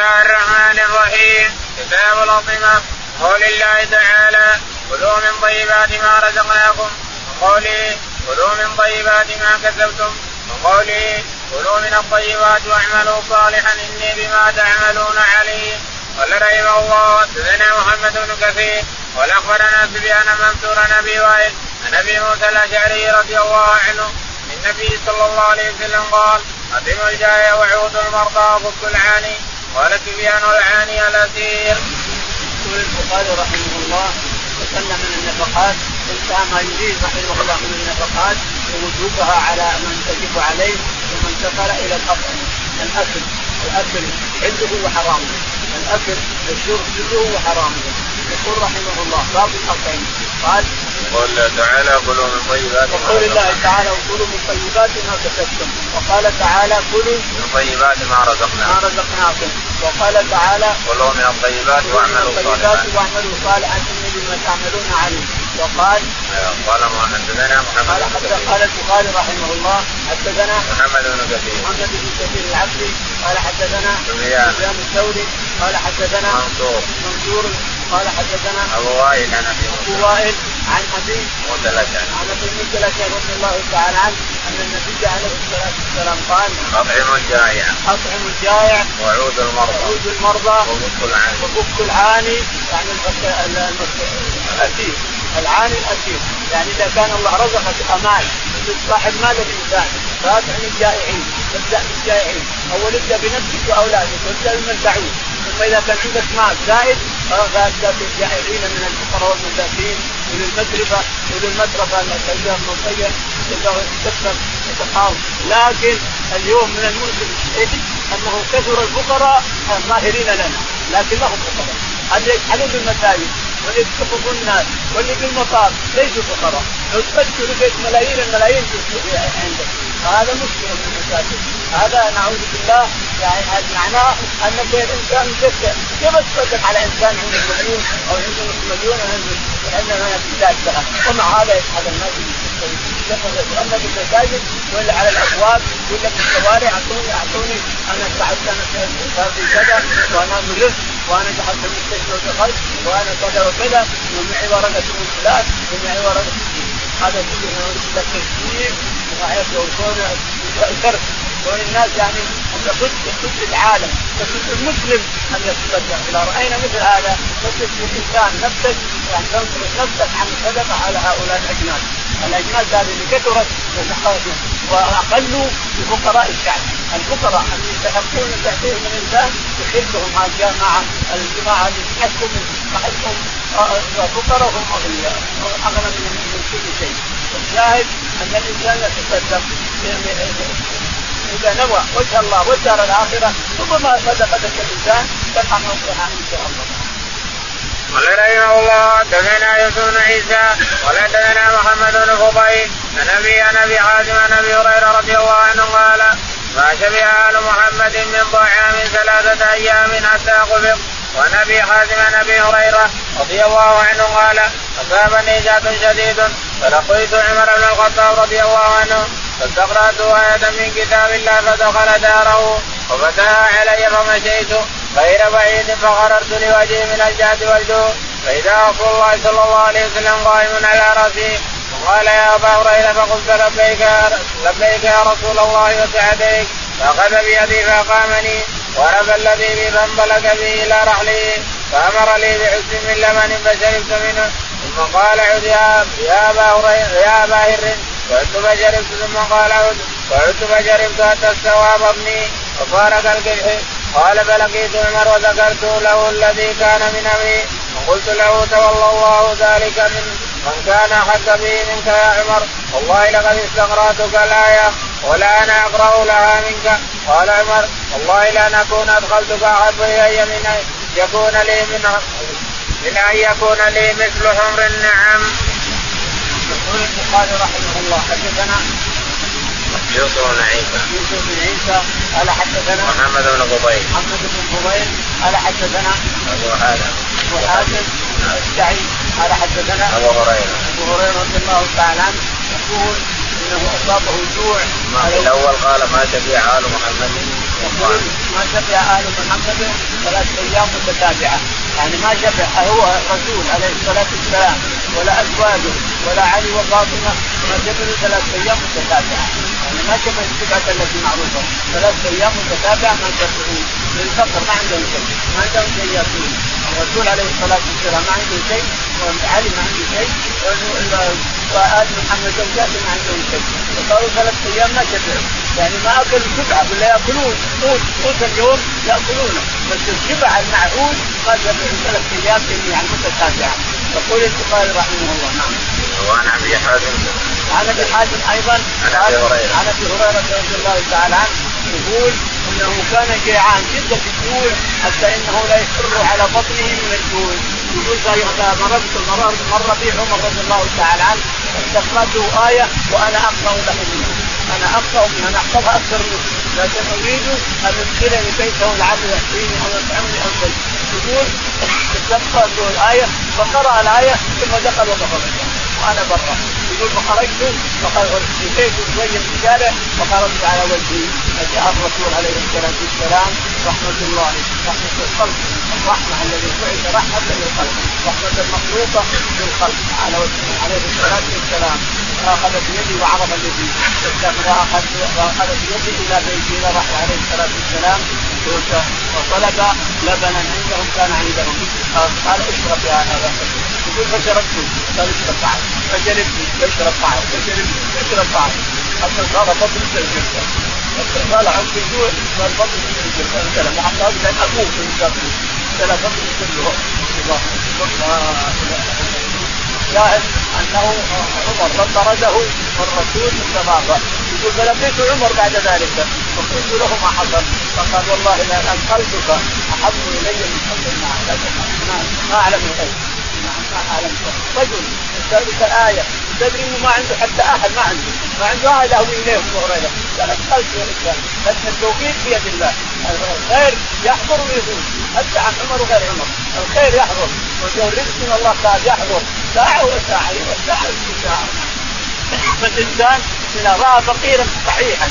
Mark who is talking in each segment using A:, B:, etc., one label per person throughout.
A: الله الرحمن الرحيم. كتاب الأطعمة قول الله تعالى كلوا من طيبات ما رزقناكم. وقوله كلوا من طيبات ما كسبتم. وقوله كلوا من الطيبات واعملوا صالحا إني بما تعملون عليم. قال رحمه الله. حدثنا محمد بن كثير. قال أخبرنا سفيان منصور عن أبي وائل عن أبي موسى الأشعري رضي الله عنه النبي صلى الله عليه وسلم قال أطعم الجائع وعود المرضى وفك العاني. قال سفيان العاني الأسير.
B: يقول البخاري رحمه الله تكلم من النفقات انتهى ما يريد رحمه الله من النفقات ووجوبها على من تجب عليه ومن سفر إلى الاطعمه الأكل الأكل حله وحرامه الأكل والشرب حله وحرامه يقول رحمه الله باب الاطعمه قال
A: قال تعالى كلوا من طيبات
B: وقول الله تعالى وكلوا من طيبات ما كسبتم. وقال تعالى كلوا
A: من طيبات ما رزقناكم.
B: ما رزقناكم. وقال تعالى
A: كلوا من الطيبات واعملوا صالحا.
B: واعملوا صالحا. إني بما تعملون عليم. وقال
A: قال ما حدثنا محمد
B: قال البخاري رحمه الله حدثنا
A: محمد بن كثير.
B: محمد بن كثير العبدي قال حدثنا
A: سفيان.
B: الثوري قال حدثنا
A: منصور.
B: منصور قال حدثنا
A: أبو وائل عن ابي
B: وائل عن ابي عن ابي الاشعري رضي الله تعالى عنه أن النبي عليه الصلاة والسلام قال
A: اطعموا الجائع
B: اطعم الجائع
A: وعود المرضى.
B: وعود المرضى.
A: وفك العاني.
B: وفك العاني. يعني الأسير. العاني الأسير. يعني إذا كان الله رزقك أمان صاحب مال الإنسان فأطعم الجائعين. ابدأ بالجائعين. اول ابدأ بنفسك وأولادك. وابدا بمن تعود ثم إذا كان عندك مال زائد فابدا بالجائعين من الفقراء والمساكين وللمترفه وللمترفه التجار المنطقة تقدر تكسب وتحاول. لكن اليوم من المؤسف الشديد أنه كثر الفقراء ظاهرين لنا. لكن لهم فقراء؟ اللي يجحدوا بالمساجد واللي يكتفوا الناس واللي في المطار ليسوا فقراء. لو تفكر بيت ملايين الملايين عندك. هذا مشكلة من المشاكل هذا نعوذ بالله يعني معناه ان الانسان مكسر كيف تصدق على إنسان عنده مليون أو عنده نصف مليون أو عنده عندنا يحتاج لها ومع هذا يجحد الناس يصلى في المساجد ولا على الأبواب ولا في الشوارع اعطوني أعطوني. أنا تعبت أنا في كذا وأنا مرضت وأنا دخلت المستشفى ودخلت وأنا كذا وكذا ومعي ورقة من فلان ومعي ورقة هذا كله نعوذ وعيك وكون كون الناس يعني ان ضد ضد العالم ضد المسلم أن يتصدق إذا رأينا مثل هذا تصدق الإنسان نفسك يعني تنصرف نفسك عن الصدقه على هؤلاء الاجناس الاجناس هذه اللي كثرت وأقلوا بفقراء الشعب. الفقراء اللي يستحقون تحتهم الإنسان يحبهم هذه الجماعة الجماعة اللي تحكم تحكم فقراء هم اغنياء أغنى من كل شيء. الشاهد أن الإنسان يتصدق إذا نوى وجه الله والدار الآخرة ربما صدقتك الإنسان تقع موقعها إن شاء الله.
A: قال رحمه الله حدثنا يوسف بن عيسى قال حدثنا محمد بن فضيل عن ابي عن أبي حازم عن أبي هريرة رضي الله عنه قال ما شبه آل محمد من طعام ثلاثة أيام حتى قبض وعن أبي حازم عن أبي هريرة رضي الله عنه قال أصابني جاد شديد فلقيت عمر بن الخطاب رضي الله عنه فاستقرأت آية من كتاب الله فدخل داره وفتحها علي فمشيت غير بعيد فغررت لوجهي من الجهد والجوع. فإذا رسول الله صلى الله عليه وسلم قائم على رأسي وقال يا أبا هريرة فقلت لبيك لبيك يا رسول الله وسعديك فأخذ بيدي فأقامني. ورفع الذي بي فانطلق به إلى رحله فأمر لي بعز من لبن فشربت منه ثم قال عد يا يا هريرة يا أبا هر وعدت فشربت ثم قال عد وعدت فشربت حتى استوى بطني وفارق القدح قال فلقيت عمر وذكرت له الذي كان من أمري. وقلت له تولى الله ذلك من من كان أحق به منك يا عمر. والله لقد استقراتك الآية. ولا أنا أقرأ لها منك. قال عمر والله لأن اكون أدخلتك احب الي من ان يكون لي من من أن يكون لي مثل حمر النعم.
B: يقول البخاري رحمه الله حدثنا
A: يوسف بن عيسى.
B: يوسف بن عيسى قال حدثنا
A: محمد بن فضيل
B: محمد بن فضيل قال حدثنا
A: أبو حاتم.
B: أبو حاتم الشعي قال حدثنا
A: أبو هريرة.
B: أبو هريرة رضي الله تعالى عنه يقول إنه أصابه جوع.
A: ما في الأول قال ما شبع آل محمد.
B: يقول ما شبع آل محمد ثلاث أيام متتابعة. يعني ما شبع هو الرسول عليه الصلاة والسلام ولا ازواجه ولا علي وفاطمة ما شبعوا ثلاث أيام متتابعة. يعني ما شبع السبعه التي معروفة. ثلاث أيام متتابعة ما شبعوا للفقر ما عندهم شيء. ما عندهم شيء ياكلون الرسول عليه الصلاة والسلام ما عنده شيء وعلي ما عنده شيء. وآل محمد زوجاته ما عندهم شيء وصاروا ثلاث أيام ما شبعوا يعني ما اكلوا سبعه ولا ياكلون قوت قوت اليوم ياكلونه بس الشبع المعهود ما شبعوا ثلاث أيام جميعا متتابعه يقول البخاري رحمه الله نعم.
A: وعن ابي حازم
B: عن ابي حازم أيضا
A: عن ابي هريره
B: عن ابي هريره رضي الله تعالى عنه يقول انه كان جيعان جدا في الجوع حتى انه لا يفر على بطنه من الجوع يقول مررت مر مر بي عمر رضي الله تعالى عنه استقرأته آية وأنا أقرأ له منها. أنا أقرأ منها. أنا أحفظها أكثر منه لكن أريد أن يدخلني بيته لعله يحييني أو يطعمني أو شيء يقول استقرأته الآية فقرأ الآية ثم دخل ودخل وأنا برا. يقول فخرجت مشيت شوية في الشارع فخرجت على وجهي. فجاء الرسول عليه الصلاة والسلام رحمة الله رحمة الخلق الرحمة الذي بعث رحمة للخلق رحمة المخلوقه للخلق على وجهه عليه الصلاة والسلام. فاخذ بيدي وعرف الذي واخذ بيدي إلى بيتي إلى راح عليه الصلاة والسلام. وطلب لبنا عندهم كان عندهم. قال اشرب يا هذا يقول فشربت. قال اشرب بعد فشربت يشرب بعد فشربت يشرب بعد حتى صار بطن الجرده قال عن الجوع صار بطن الجرده مثلا وحتى كان أبوه في الجرده مثلا بطن كله شاهد أنه عمر طرده والرسول استضافه يقول فلقيت عمر بعد ذلك. فقلت له ما حصل فقال والله لا قلبك احب إلي من حب ما ما أعلم الغيب ما أعلم. رجل يسالك آية. تدري انه ما عنده حتى أحد ما عنده. ما عنده احد يهوي اليه ابو هريره قال اثقلت يا رجال لكن التوفيق بيد الله. الخير يحضر ويفوز حتى عن عمر وغير عمر. الخير يحضر. والرزق من الله تعالى يحضر. ساعة وساعة وساعة. وساعه فالانسان إذا رأى فقيرا صحيحا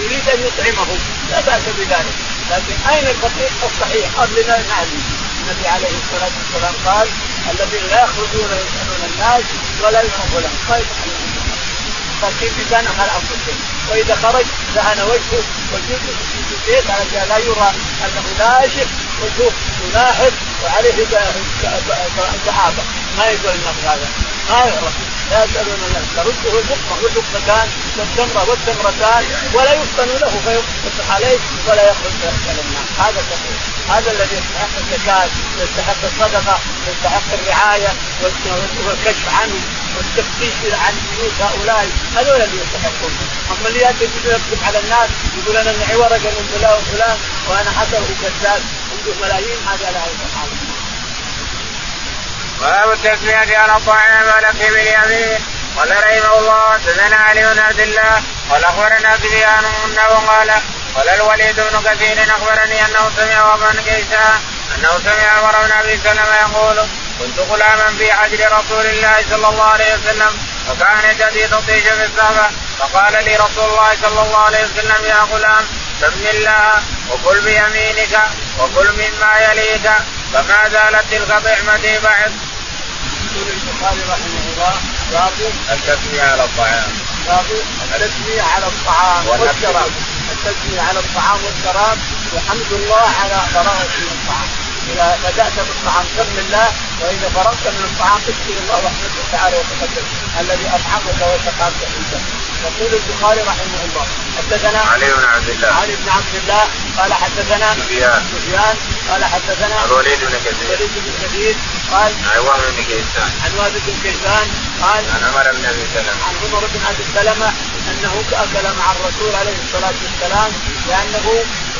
B: يريد أن يطعمه. لا بأس بذلك. لكن أين الفقير الصحيح؟ قبل لا النبي عليه الصلاة والسلام قال الذين لا يخرجون يسألون الناس ولا لهم ما يفعلون فكيف كان على انفسهم وإذا خرج دهن وجهه وجهه في البيت على لا يرى أنه ناشف وجهه مناحف وعليه سحابه ما يقول الناس هذا؟ ما يعرف. لا يسألون الناس. ترده اللقمه واللقمتان والتمرة والتمرتان ولا يفتن له فيفتح عليه ولا يخرج فيسال الناس. هذا التقوى هذا الذي يستحق الزكاه ويستحق الصدقة ويستحق الرعاية والكشف عنه والتفتيش عن بيوت هؤلاء. هذول اللي يستحقون. أما اللي يأتي يكذب على الناس يقول أنا معي ورقه من فلان وفلان وأنا حسن وكذاب. عنده ملايين هذا لا يفعل
A: باب التسمية على الطعام ولك باليمين قال رحمه الله حدثنا علي بن عبد الله قال أخبرنا سفيان انه قال قال الوليد بن كثير أخبرني أنه سمع ابا كيسان أنه سمع عمر بن أبي سلمة يقول كنت غلاما في حجر رسول الله صلى الله عليه وسلم وكانت يدي تطيش في الصحبه فقال لي رسول الله صلى الله عليه وسلم يا غلام سم الله وكل بيمينك وكل مما يليك فما زالت تلك طعمتي بعد.
B: يقول البخاري رحمه الله باب
A: التسمية على الطعام.
B: باب التسمية على الطعام والشراب. التسمية على الطعام والشراب وحمد الله على براءة من الطعام. إذا بدأت بالطعام سم الله وإذا فرغت من الطعام اشكر الله رحمته تعالى وتقدم. الذي أطعمك وسقاك عنده يقول البخاري رحمه الله حدثنا
A: علي بن عبد الله.
B: علي بن عبد الله قال حدثنا
A: سفيان.
B: سفيان قال حدثنا
A: الوليد بن كثير.
B: الوليد بن كثير قال
A: عن وهب بن كيسان.
B: عن وهب بن كيسان قال
A: عن عمر بن أبي سلمة.
B: عن عمر بن أبي سلمة أنه أكل مع الرسول عليه الصلاة والسلام لأنه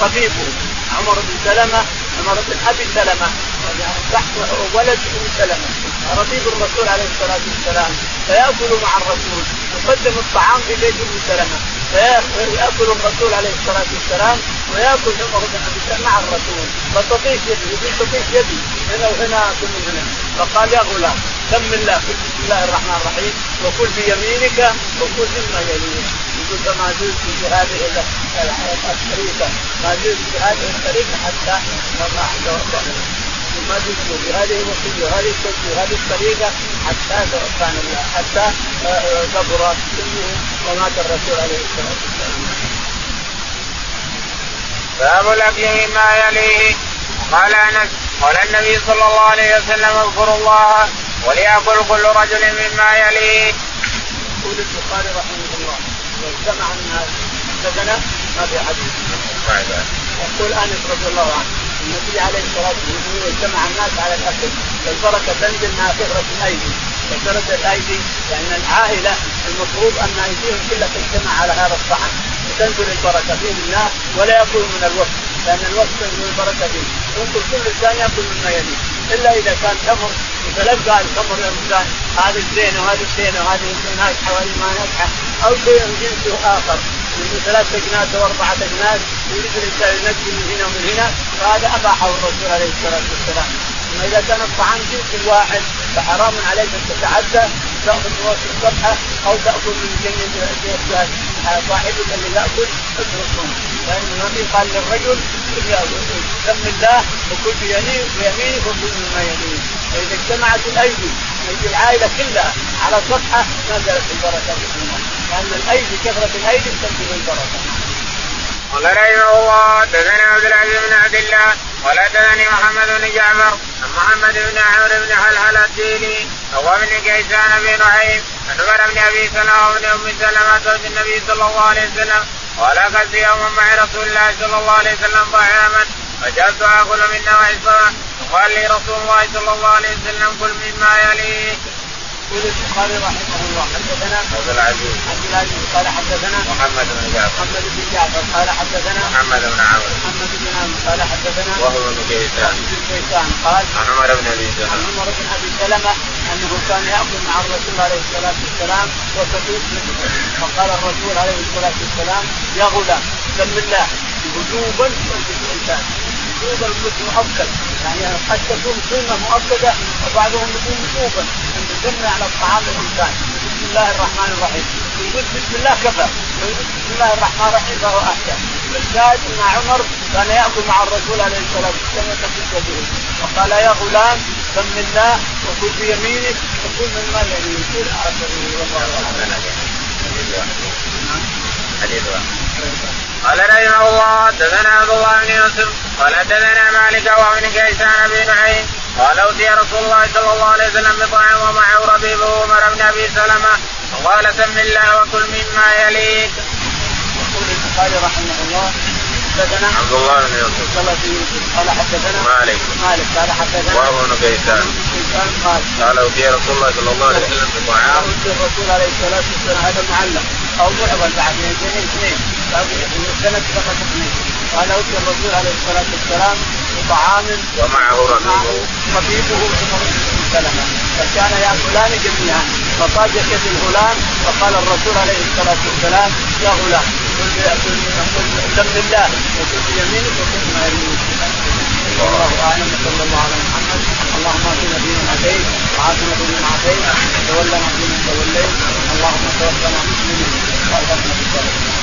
B: طبيبه عمر بن سلمة عمر بن أبي سلمة تحت ولد أم سلمة ربيب الرسول عليه الصلاة والسلام. فيأكل مع الرسول يقدم الطعام في بيت أم سلمة فيأكل الرسول عليه الصلاة والسلام وياكل سلمه مع الرسول. فتطيش يدي يقول تطيش يدي. هنا وهنا كل هنا. فقال يا غلام سم الله بسم الله الرحمن الرحيم. وكل بيمينك وكل مما يليك يقول ما زلت في هذه الطريقة. ما زلت في هذه الطريقة حتى ما ما زلت في هذه الوصيه وهذه التوجيه وهذه الطريقة حتى كان حتى كبر سنه ومات الرسول عليه الصلاة والسلام.
A: باب الأكل مما يليه قال أنس قال النبي صلى الله عليه وسلم اذكروا الله وليأكل كل رجل مما يليه.
B: يقول البخاري رحمه الله لو اجتمع الناس حدثنا ما في حديث. يقول أنس رضي الله عنه النبي عليه الصلاة والسلام اجتمع الناس على الأكل والبركه تنزل مع كثره الأيدي كثره الأيدي لأن العائلة المفروض أن ايديهم كلها تجتمع على هذا الطعام وتنزل البركة باذن الله ولا يكون من الوقت لأن الوقت تنزل البركة فيه. ينقل كل إنسان يأكل مما يليه إلا إذا كان تمر يتلقى التمر الانسان هذه الزينه وهذه الزينه وهذه ناجحه وهذه ما ناجحه أو شيء جنسه آخر من ثلاث أجناس أو أربعة أجناس يريد الإنسان ينجي من هنا ومن هنا فهذا اباحه الرسول عليه الصلاة والسلام. أما إذا كان الطعام جنس واحد فحرام عليك أن تتعدى. تأخذ من وسط الصفحه أو تاكل من جنب صاحبك اللي ياكل اتركه لأن النبي قال للرجل سم الله وكل بيمينك وكل مما يمينك فإذا اجتمعت الأيدي ايدي العائلة كلها على صفحه نزلت البركة الله لأن الأيدي كثرة الأيدي تنزل البركة.
A: قال رحمه الله حدثنا عبد العزيز بن عبد الله قال حدثني محمد بن جعفر محمد بن عمرو بن حلحل الديني هو بن كيسان بن نعيم عن عمر بن أبي سلمة وابن أم سلمة زوج النبي صلى الله عليه وسلم قال اكلت يوما مع رسول الله صلى الله عليه وسلم طعاما فجعلت آكل من نوع الصلاه فقال لي رسول الله صلى الله عليه وسلم كل مما يليه.
B: يقول البخاري رحمه الله حدثنا
A: عبد العزيز.
B: عبد العزيز قال حدثنا
A: محمد بن جعفر.
B: محمد بن جعفر قال حدثنا
A: محمد بن عمرو
B: محمد بن عمرو قال حدثنا
A: وهو بن كيسان
B: بن كيسان. قال
A: عن عمر بن أبي
B: عن
A: سلمه
B: عمر بن أبي سلمة أنه كان يأكل مع الرسول عليه الصلاة والسلام وتطوف فقال الرسول عليه الصلاة والسلام يا غلام سم الله. وجوبا الإنسان. وجوبا مؤكد. يعني قد تكون سنه مؤكدة وبعضهم يكون وجوبا تسمي على الطعام الانسان بسم الله الرحمن الرحيم. يقول بسم الله كفى. بسم الله الرحمن الرحيم فهو أحسن. الشاهد أن عمر كان يأكل مع الرسول عليه الصلاة والسلام يتفق به وقال يا غلام سم الله وكل بيمينك وكل مما والله أعلم.
A: حديث قال رحمه الله حدثنا عبد الله بن يوسف قال حدثنا مالك وابن كيسان بن نعيم قال أوتي رسول الله صلى الله عليه وسلم بطعام ومعه ربيبه عمر بن أبي سلمة. وقال سم الله وكل مما يليك.
B: يقول البخاري رحمه الله حدثنا
A: عبد الله بن يوسف.
B: قال حدثنا
A: مالك.
B: مالك قال حدثنا
A: وهو بن كيسان.
B: كيسان قال
A: قال أوتي رسول الله صلى الله عليه وسلم بطعام
B: أوتي الرسول عليه الصلاة والسلام هذا معلق. أو معضل بعد من اثنين اثنين السند فقط اثنين. قال أوتي الرسول عليه الصلاة والسلام بطعام
A: ومعه ربيبه
B: ربيبه عمر بن سلمة. فكان يأكلان جميعا. فصاد يد الغلام وقال الرسول عليه الصلاة والسلام يا غلام. قل سم الله. وكل بيمينك وكل ما يمينك والله أعلم صلى الله على محمد. اللهم اهدنا فيمن هديت وعافنا فيمن عافيت وتولنا فيمن توليت. اللهم توفنا مسلمين. والحقنا بالصالحين.